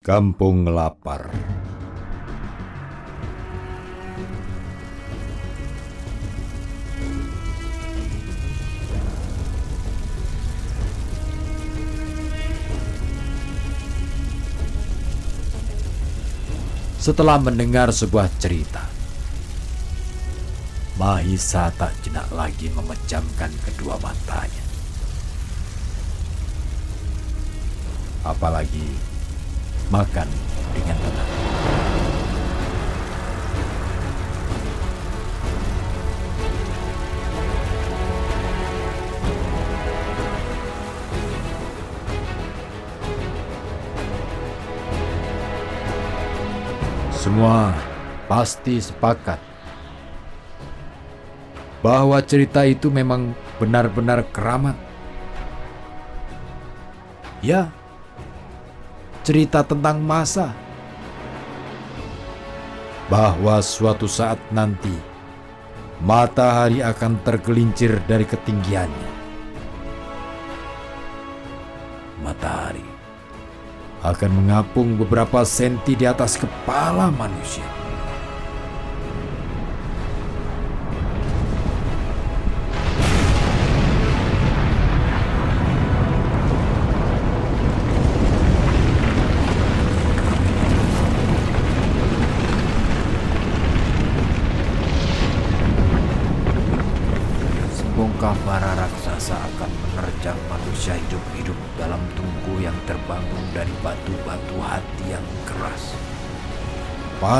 Kampung Lapar Setelah mendengar sebuah cerita, Mahisa tak jenak lagi memejamkan kedua matanya. Apalagi makan dengan tenang. Semua pasti sepakat bahwa cerita itu memang benar-benar keramat. Ya, cerita tentang masa bahwa suatu saat nanti matahari akan tergelincir dari ketinggiannya. Matahari akan mengapung beberapa senti di atas kepala manusia.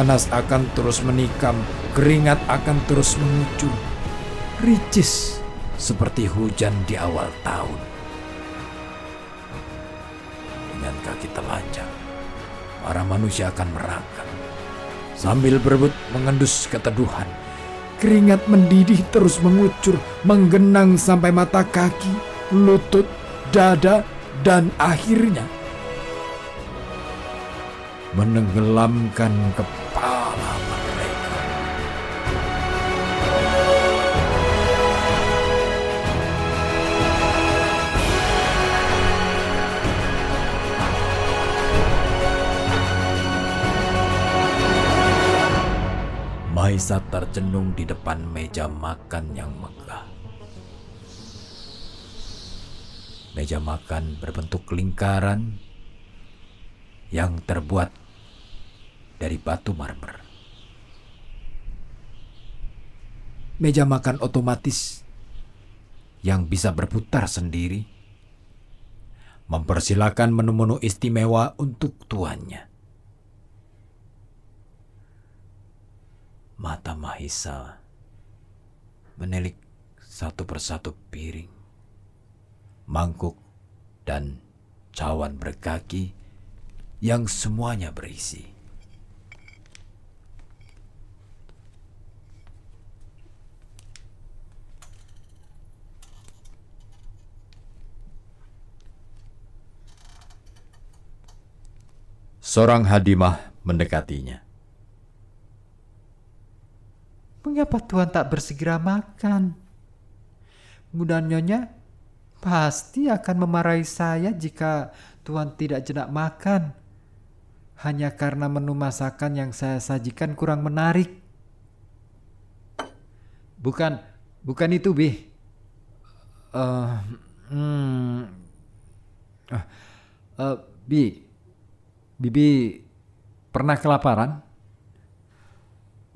Panas akan terus menikam, keringat akan terus mengucur. Ricis seperti hujan di awal tahun. Dengan kaki telanjang, para manusia akan merangkak. Sambil berebut mengendus keteduhan, keringat mendidih terus mengucur, menggenang sampai mata kaki, lutut, dada, dan akhirnya menenggelamkan kepala Maisa tercenung di depan meja makan yang megah. Meja makan berbentuk lingkaran yang terbuat dari batu marmer. Meja makan otomatis yang bisa berputar sendiri mempersilahkan menu-menu istimewa untuk tuannya. Mata Mahisa menilik satu persatu piring, mangkuk, dan cawan berkaki yang semuanya berisi. Seorang hadimah mendekatinya. Mengapa Tuhan tak bersegera makan? Mudah nyonya pasti akan memarahi saya jika Tuhan tidak jenak makan. Hanya karena menu masakan yang saya sajikan kurang menarik. Bukan, bukan itu, Bi. Uh, hmm, uh, uh, Bi, Bibi pernah kelaparan?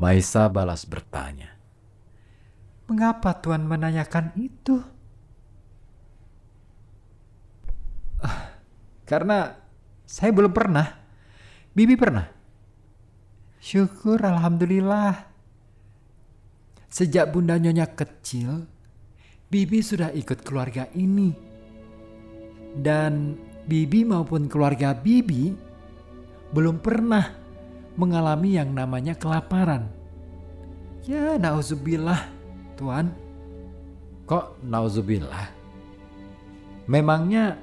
Maisa balas bertanya. Mengapa Tuhan menanyakan itu? Uh, karena saya belum pernah. Bibi pernah. Syukur Alhamdulillah. Sejak bunda nyonya kecil, Bibi sudah ikut keluarga ini. Dan Bibi maupun keluarga Bibi belum pernah mengalami yang namanya kelaparan. Ya, nauzubillah, Tuhan. Kok nauzubillah? Memangnya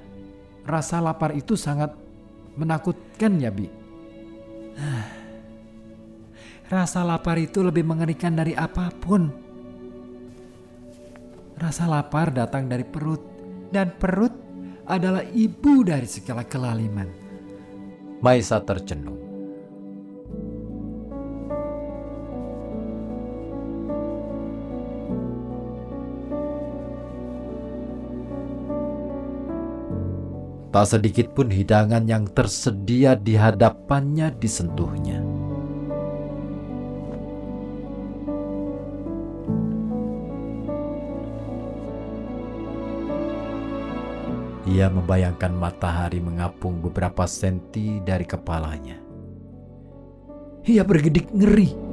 rasa lapar itu sangat menakutkan ya, Bi? Rasa lapar itu lebih mengerikan dari apa pun. Rasa lapar datang dari perut, dan perut adalah ibu dari segala kelaliman. Maisa tercenung. Tak sedikit pun hidangan yang tersedia di hadapannya disentuhnya. Ia membayangkan matahari mengapung beberapa senti dari kepalanya. Ia bergedik ngeri.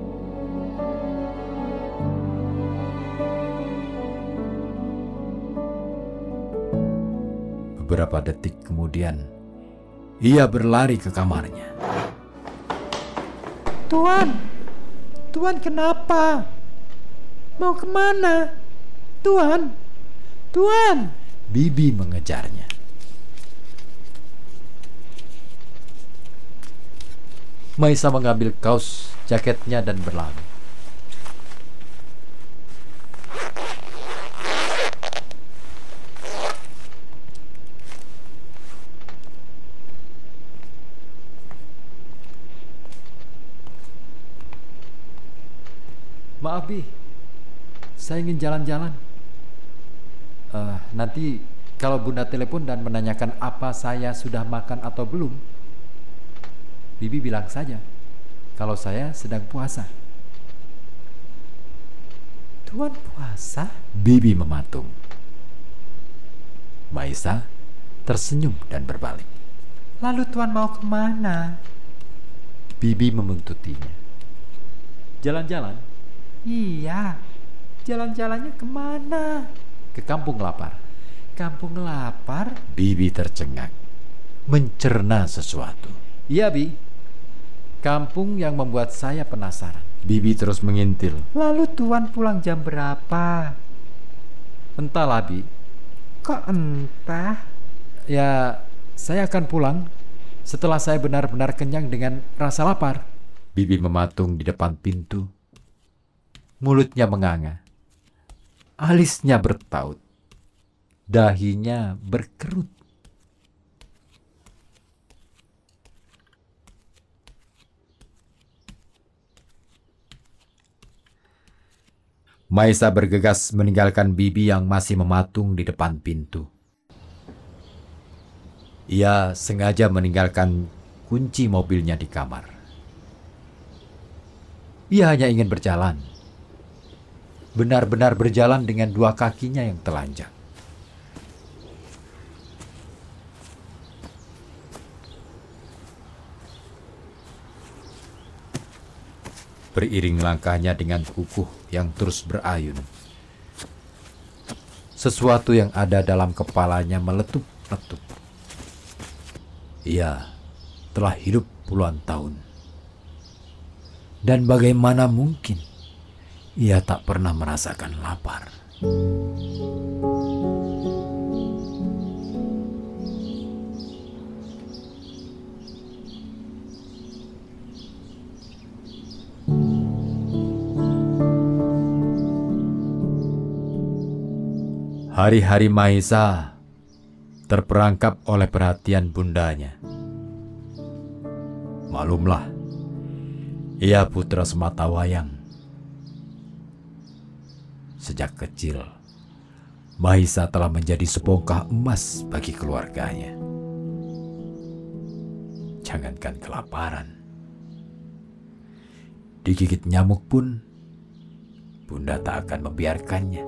Beberapa detik kemudian, ia berlari ke kamarnya. Tuan, Tuan kenapa? Mau ke mana? Tuan, Tuan. Bibi mengejarnya. Maisa mengambil kaos jaketnya dan berlari. Maaf Bi, saya ingin jalan-jalan. Uh, nanti kalau Bunda telepon dan menanyakan apa saya sudah makan atau belum, Bibi bilang saja kalau saya sedang puasa. Tuan puasa? Bibi mematung. Maisa tersenyum dan berbalik. Lalu Tuan mau ke mana? Bibi memuntutinya. Jalan-jalan. Iya, jalan-jalannya ke mana? Ke kampung lapar. Kampung lapar? Bibi tercengang, mencerna sesuatu. Iya, Bi. Kampung yang membuat saya penasaran. Bibi terus mengintil. Lalu Tuan pulang jam berapa? Entahlah, Bi. Kok entah? Ya, saya akan pulang setelah saya benar-benar kenyang dengan rasa lapar. Bibi mematung di depan pintu. Mulutnya menganga. Alisnya bertaut. Dahinya berkerut. Maisa bergegas meninggalkan Bibi yang masih mematung di depan pintu. Ia sengaja meninggalkan kunci mobilnya di kamar. Ia hanya ingin berjalan. Benar-benar berjalan dengan dua kakinya yang telanjang. Beriring langkahnya dengan kukuh yang terus berayun. Sesuatu yang ada dalam kepalanya meletup-letup. Ia telah hidup puluhan tahun. Dan bagaimana mungkin ia tak pernah merasakan lapar? Hari-hari Maisa terperangkap oleh perhatian bundanya. Malumlah, ia putra semata wayang. Sejak kecil, Maisa telah menjadi sebongkah emas bagi keluarganya. Jangankan kelaparan, digigit nyamuk pun, bunda tak akan membiarkannya.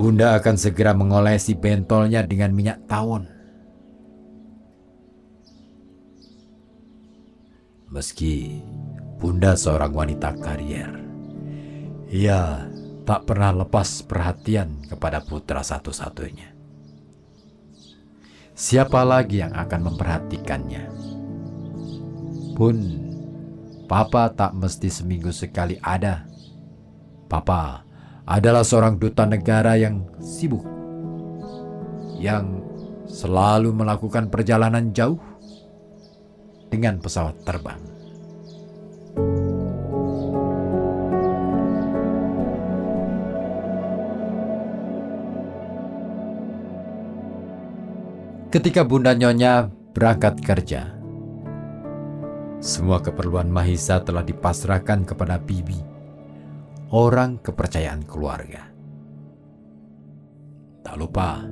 Bunda akan segera mengolesi bentolnya dengan minyak tawon. Meski Bunda seorang wanita karier, ia tak pernah lepas perhatian kepada putra satu-satunya. Siapa lagi yang akan memperhatikannya? Pun, Papa tak mesti seminggu sekali ada. Papa adalah seorang duta negara yang sibuk, yang selalu melakukan perjalanan jauh dengan pesawat terbang. Ketika Bunda Nyonya berangkat kerja, Semua keperluan Mahisa telah dipasrahkan kepada Bibi, orang kepercayaan keluarga. Tak lupa,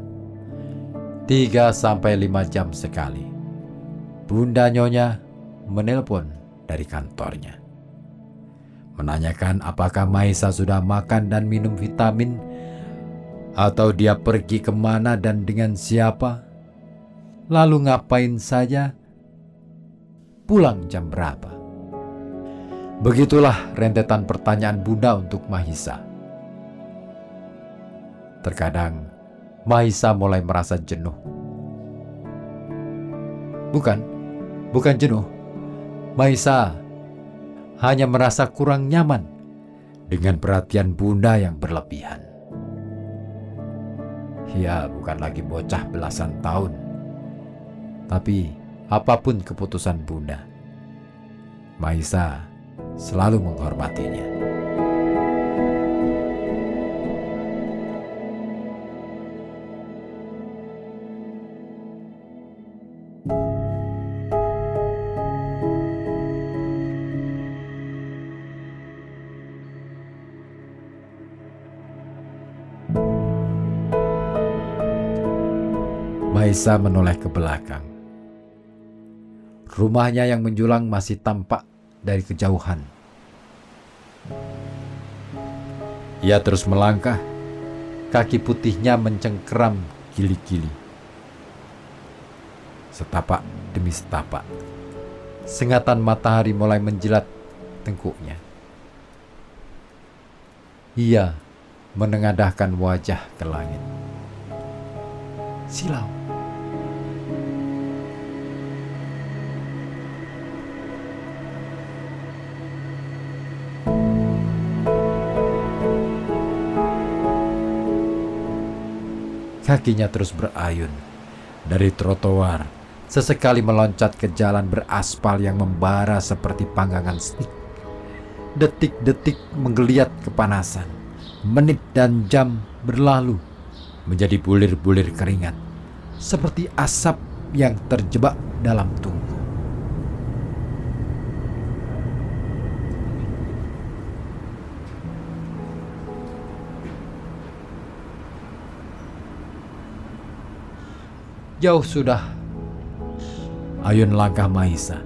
3 sampai 5 jam sekali, Bunda Nyonya menelpon dari kantornya. Menanyakan apakah Mahisa sudah makan dan minum vitamin, atau dia pergi ke mana dan dengan siapa, lalu ngapain saja, pulang jam berapa. Begitulah rentetan pertanyaan Bunda untuk Mahisa. Terkadang Mahisa mulai merasa jenuh. Bukan, bukan jenuh. Mahisa hanya merasa kurang nyaman dengan perhatian Bunda yang berlebihan. Ia bukan lagi bocah belasan tahun, tapi apa pun keputusan Bunda. Maisa selalu menghormatinya. Maisa menoleh ke belakang. Rumahnya yang menjulang masih tampak dari kejauhan. Ia terus melangkah, kaki putihnya mencengkeram gili-gili. Setapak demi setapak, sengatan matahari mulai menjilat tengkuknya. Ia menengadahkan wajah ke langit. Silau. Kakinya terus berayun dari trotoar, sesekali meloncat ke jalan beraspal yang membara seperti panggangan stik. Detik-detik menggeliat kepanasan, menit dan jam berlalu menjadi bulir-bulir keringat, seperti asap yang terjebak dalam tungku. Jauh sudah. Ayun langkah Maisa.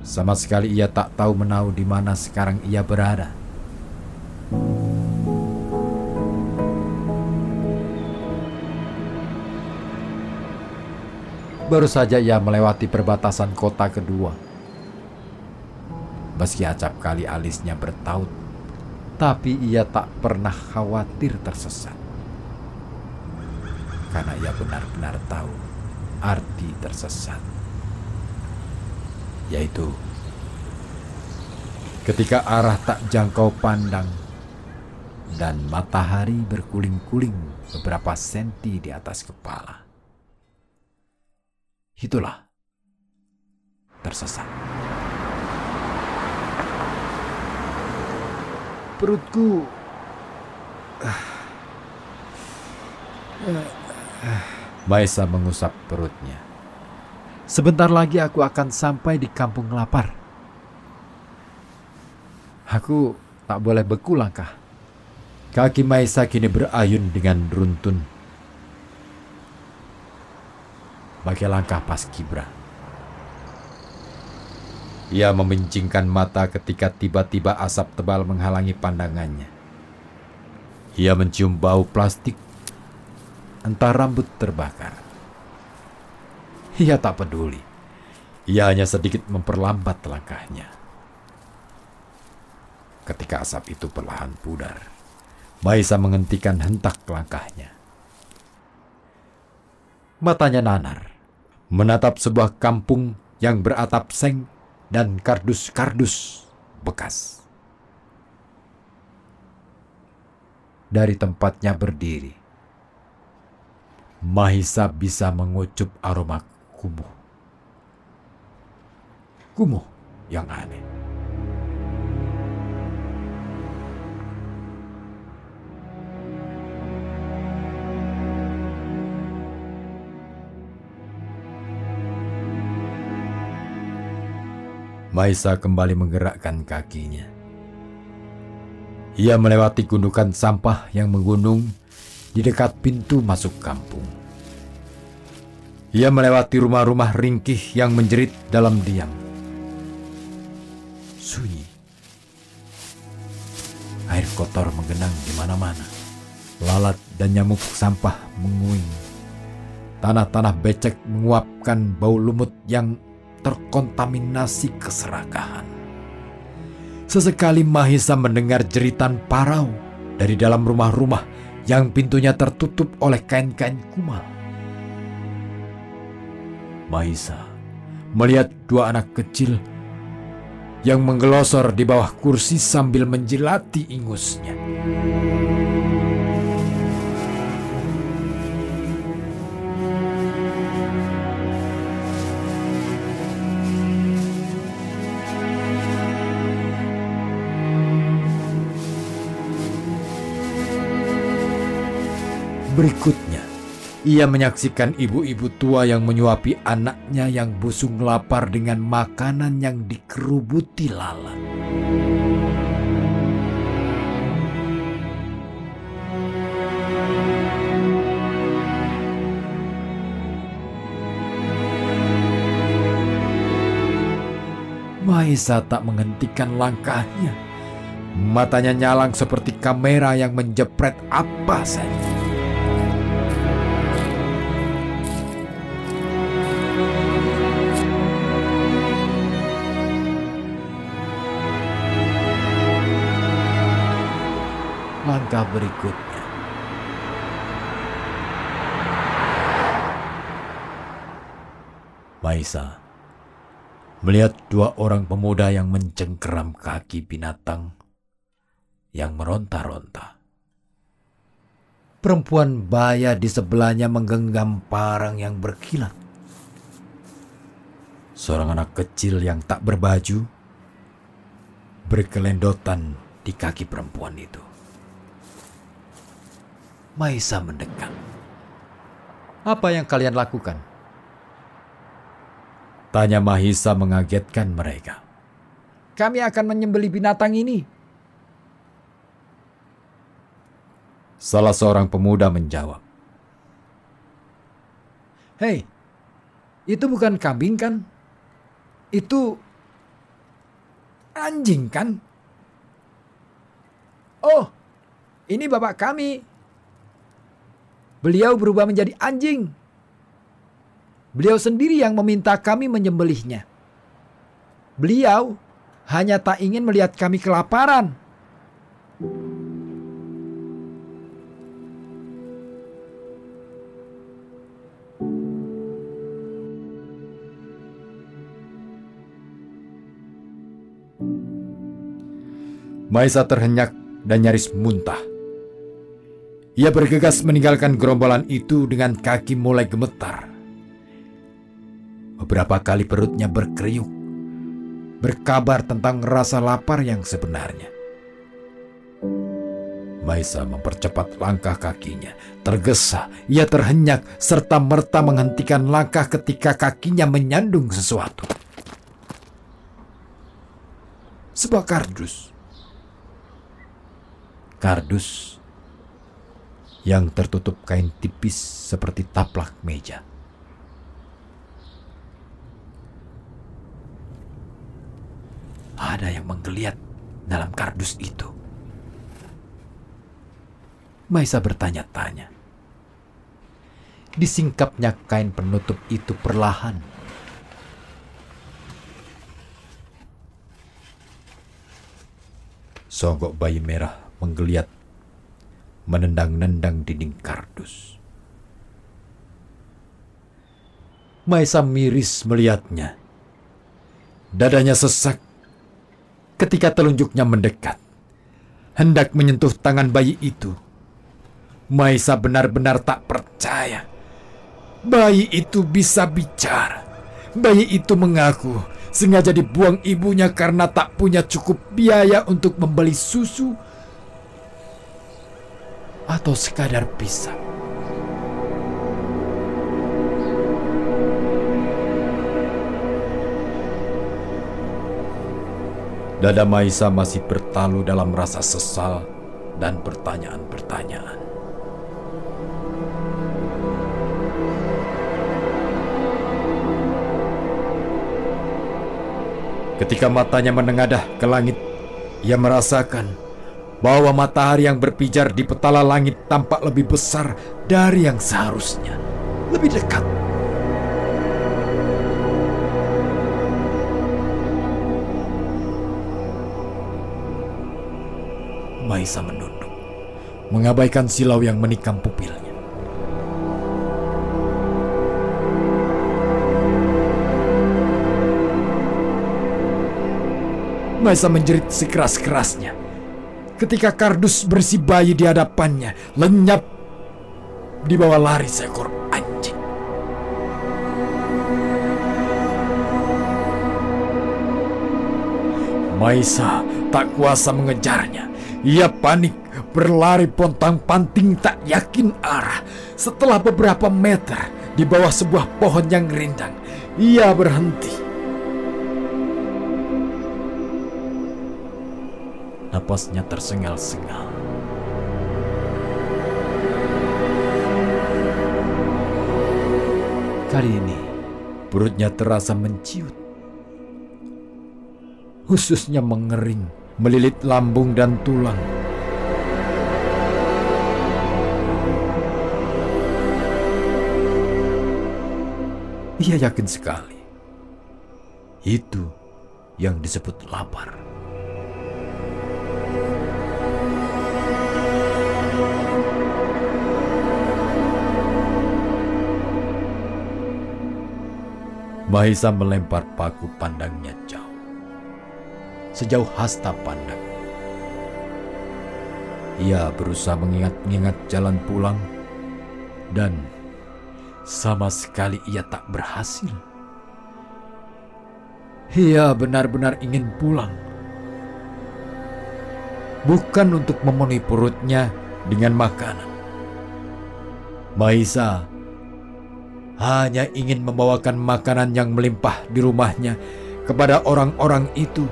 Sama sekali ia tak tahu menahu di mana sekarang ia berada. Baru saja ia melewati perbatasan kota kedua. Meski acap kali alisnya bertaut, tapi ia tak pernah khawatir tersesat karena ia benar-benar tahu arti tersesat, yaitu ketika arah tak jangkau pandang dan matahari berkuling-kuling beberapa senti di atas kepala. Itulah tersesat. Perutku uh, Maisa mengusap perutnya. Sebentar lagi aku akan sampai di kampung lapar. Aku tak boleh beku langkah. Kaki Maisa kini berayun dengan runtun. Bagai langkah pas kibra. Ia memincingkan mata ketika tiba-tiba asap tebal menghalangi pandangannya. Ia mencium bau plastik entah rambut terbakar. Ia tak peduli. Ia hanya sedikit memperlambat langkahnya. Ketika asap itu perlahan pudar, Maisa menghentikan hentak langkahnya. Matanya nanar, menatap sebuah kampung yang beratap seng dan kardus-kardus bekas. Dari tempatnya berdiri, Mahisa bisa mengucup aroma kumuh. Kumuh yang aneh. Maisa kembali menggerakkan kakinya. Ia melewati gundukan sampah yang menggunung di dekat pintu masuk kampung. Ia melewati rumah-rumah ringkih yang menjerit dalam diam. Sunyi. Air kotor menggenang di mana-mana. Lalat dan nyamuk sampah menguing. Tanah-tanah becek menguapkan bau lumut yang terkontaminasi keserakahan. Sesekali Mahisa mendengar jeritan parau dari dalam rumah-rumah yang pintunya tertutup oleh kain-kain kumal. Mahisa melihat dua anak kecil yang menggelosor di bawah kursi sambil menjilati ingusnya. Berikutnya, ia menyaksikan ibu-ibu tua yang menyuapi anaknya yang busung lapar dengan makanan yang dikerubuti lalat. Maisa tak menghentikan langkahnya. Matanya nyalang seperti kamera yang menjepret apa saja. Langkah berikutnya. Maisa melihat dua orang pemuda yang mencengkeram kaki binatang yang meronta-ronta. Perempuan baya di sebelahnya menggenggam parang yang berkilat. Seorang anak kecil yang tak berbaju berkelendotan di kaki perempuan itu. Maisa mendekat. Apa yang kalian lakukan? Tanya Mahisa mengagetkan mereka. Kami akan menyembeli binatang ini. Salah seorang pemuda menjawab. Hei, itu bukan kambing kan? Itu anjing kan? Oh, ini bapak kami, Beliau berubah menjadi anjing. Beliau sendiri yang meminta kami menyembelihnya. Beliau hanya tak ingin melihat kami kelaparan. Maisa terhenyak dan nyaris muntah. Ia bergegas meninggalkan gerombolan itu dengan kaki mulai gemetar. Beberapa kali perutnya berkeriuk, berkabar tentang rasa lapar yang sebenarnya. Maisa mempercepat langkah kakinya. Tergesa, ia terhenyak serta merta menghentikan langkah ketika kakinya menyandung sesuatu. Sebuah kardus. Kardus yang tertutup kain tipis seperti taplak meja. Ada yang menggeliat dalam kardus itu. Maisa bertanya-tanya. Disingkapnya kain penutup itu perlahan. Sogok bayi merah menggeliat menendang-nendang dinding kardus. Maisa miris melihatnya. Dadanya sesak ketika telunjuknya mendekat. Hendak menyentuh tangan bayi itu. Maisa benar-benar tak percaya. Bayi itu bisa bicara. Bayi itu mengaku sengaja dibuang ibunya karena tak punya cukup biaya untuk membeli susu atau sekadar pisah. Dada Maisa masih bertalu dalam rasa sesal dan pertanyaan-pertanyaan. Ketika matanya menengadah ke langit, ia merasakan bahwa matahari yang berpijar di petala langit tampak lebih besar dari yang seharusnya, lebih dekat. Maisa menunduk, mengabaikan silau yang menikam pupilnya. Maisa menjerit sekeras-kerasnya. Ketika kardus berisi bayi di hadapannya, lenyap di bawah lari seekor anjing. Maisa tak kuasa mengejarnya. Ia panik, berlari pontang-panting tak yakin arah. Setelah beberapa meter di bawah sebuah pohon yang rindang, ia berhenti. Napasnya tersengal-sengal. Kali ini perutnya terasa menciut. Khususnya mengering, melilit lambung dan tulang. Ia yakin sekali. Itu yang disebut lapar. Mahisa melempar paku pandangnya jauh. Sejauh hasta pandang. Ia berusaha mengingat-ingat jalan pulang dan sama sekali ia tak berhasil. Ia benar-benar ingin pulang. Bukan untuk memenuhi perutnya dengan makanan. Maisa hanya ingin membawakan makanan yang melimpah di rumahnya kepada orang-orang itu,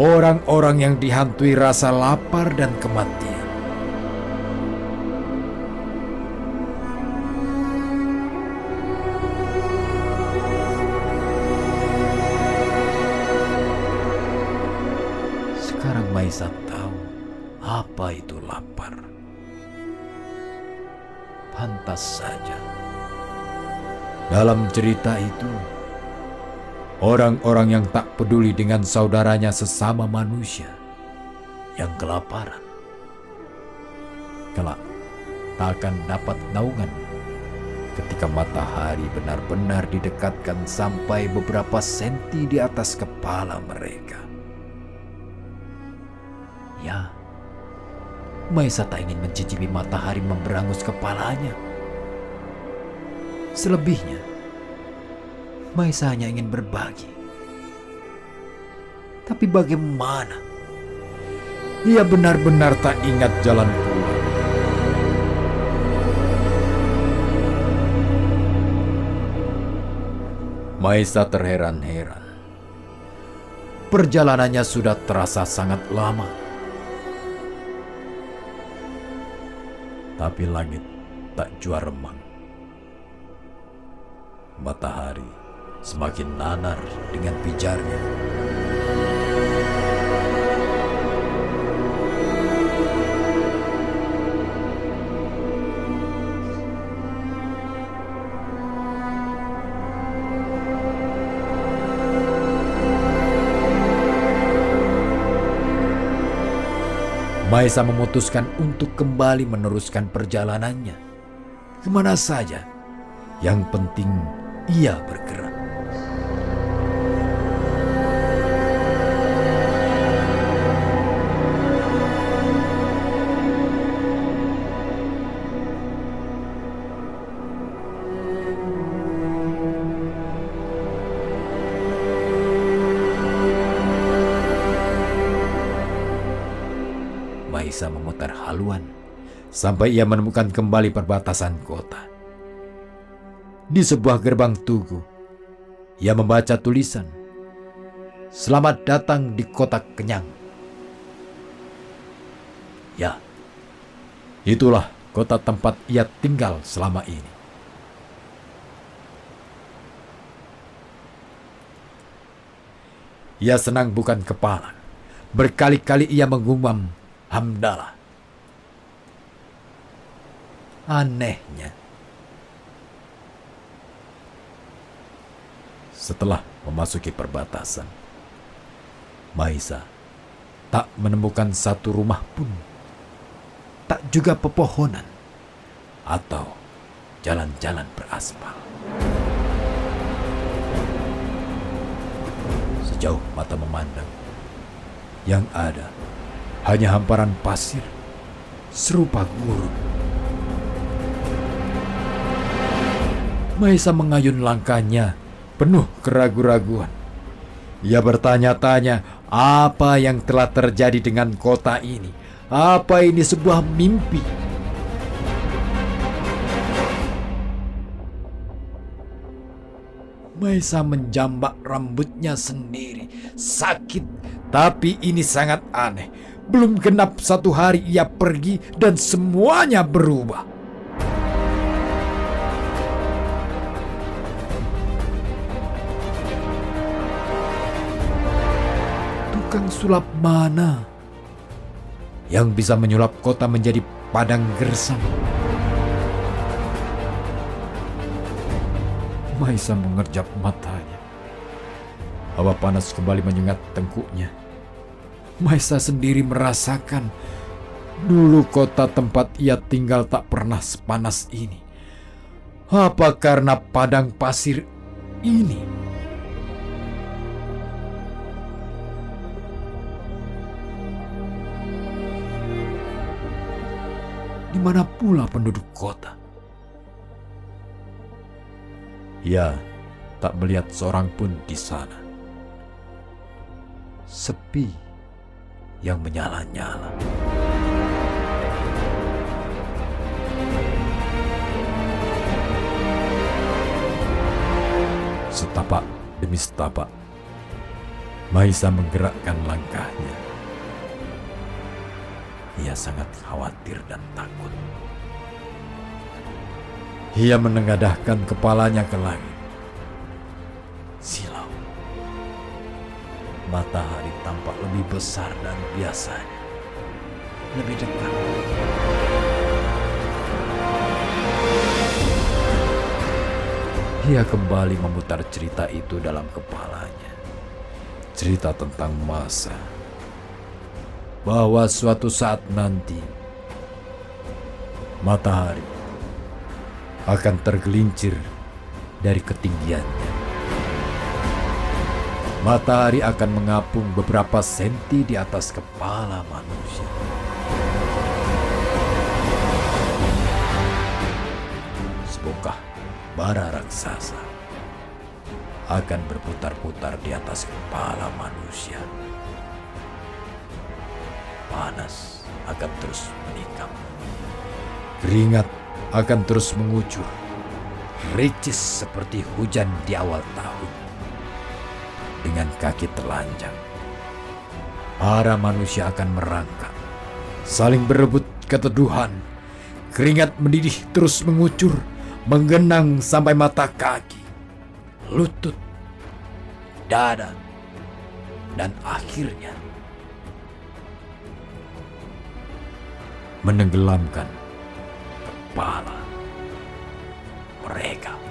orang-orang yang dihantui rasa lapar dan kematian. Sekarang Maisa tahu apa itu lapar. Pantas saja dalam cerita itu, orang-orang yang tak peduli dengan saudaranya sesama manusia yang kelaparan, kelak tak akan dapat naungan ketika matahari benar-benar didekatkan sampai beberapa senti di atas kepala mereka. Ya, Maisa tak ingin mencicipi matahari memberangus kepalanya Selebihnya, Maisa hanya ingin berbagi. Tapi bagaimana? Ia benar-benar tak ingat jalan pulang. Maisa terheran-heran. Perjalanannya sudah terasa sangat lama. Tapi langit tak jua remang matahari semakin nanar dengan pijarnya. Maisa memutuskan untuk kembali meneruskan perjalanannya. Ke mana saja, yang penting ia bergerak. Maisa memutar haluan sampai ia menemukan kembali perbatasan kota. Di sebuah gerbang tugu, ia membaca tulisan. Selamat datang di kota kenyang. Ya, itulah kota tempat ia tinggal selama ini. Ia senang bukan kepala. Berkali-kali ia mengumam hamdalah. Anehnya, setelah memasuki perbatasan, Maisa tak menemukan satu rumah pun, tak juga pepohonan atau jalan-jalan beraspal. Sejauh mata memandang, yang ada hanya hamparan pasir serupa gurun. Maisa mengayun langkahnya penuh keraguan-raguan. Ia bertanya-tanya apa yang telah terjadi dengan kota ini. Apa ini sebuah mimpi? Maisa menjambak rambutnya sendiri. Sakit, tapi ini sangat aneh. Belum genap satu hari ia pergi dan semuanya berubah. Tukang sulap mana yang bisa menyulap kota menjadi padang gersang? Maisa mengerjap matanya. Hawa panas kembali menyengat tengkuknya. Maisa sendiri merasakan dulu kota tempat ia tinggal tak pernah sepanas ini. Apa karena padang pasir ini? Di mana pula penduduk kota? Ia tak melihat seorang pun di sana. Sepi yang menyala-nyala. Setapak demi setapak, Maisa menggerakkan langkahnya. Ia sangat khawatir dan takut. Ia menengadahkan kepalanya ke langit. Silau. Matahari tampak lebih besar dari biasanya. Lebih dekat. Ia kembali memutar cerita itu dalam kepalanya. Cerita tentang masa. Bahwa suatu saat nanti matahari akan tergelincir dari ketinggiannya. Matahari akan mengapung beberapa senti di atas kepala manusia. Sebongkah bara raksasa akan berputar-putar di atas kepala manusia. Panas akan terus menikam. Keringat akan terus mengucur. Ricis seperti hujan di awal tahun. Dengan kaki telanjang. Para manusia akan merangkak. Saling berebut keteduhan. Keringat mendidih terus mengucur. Menggenang sampai mata kaki. Lutut. Dada. Dan akhirnya menenggelamkan kepala mereka.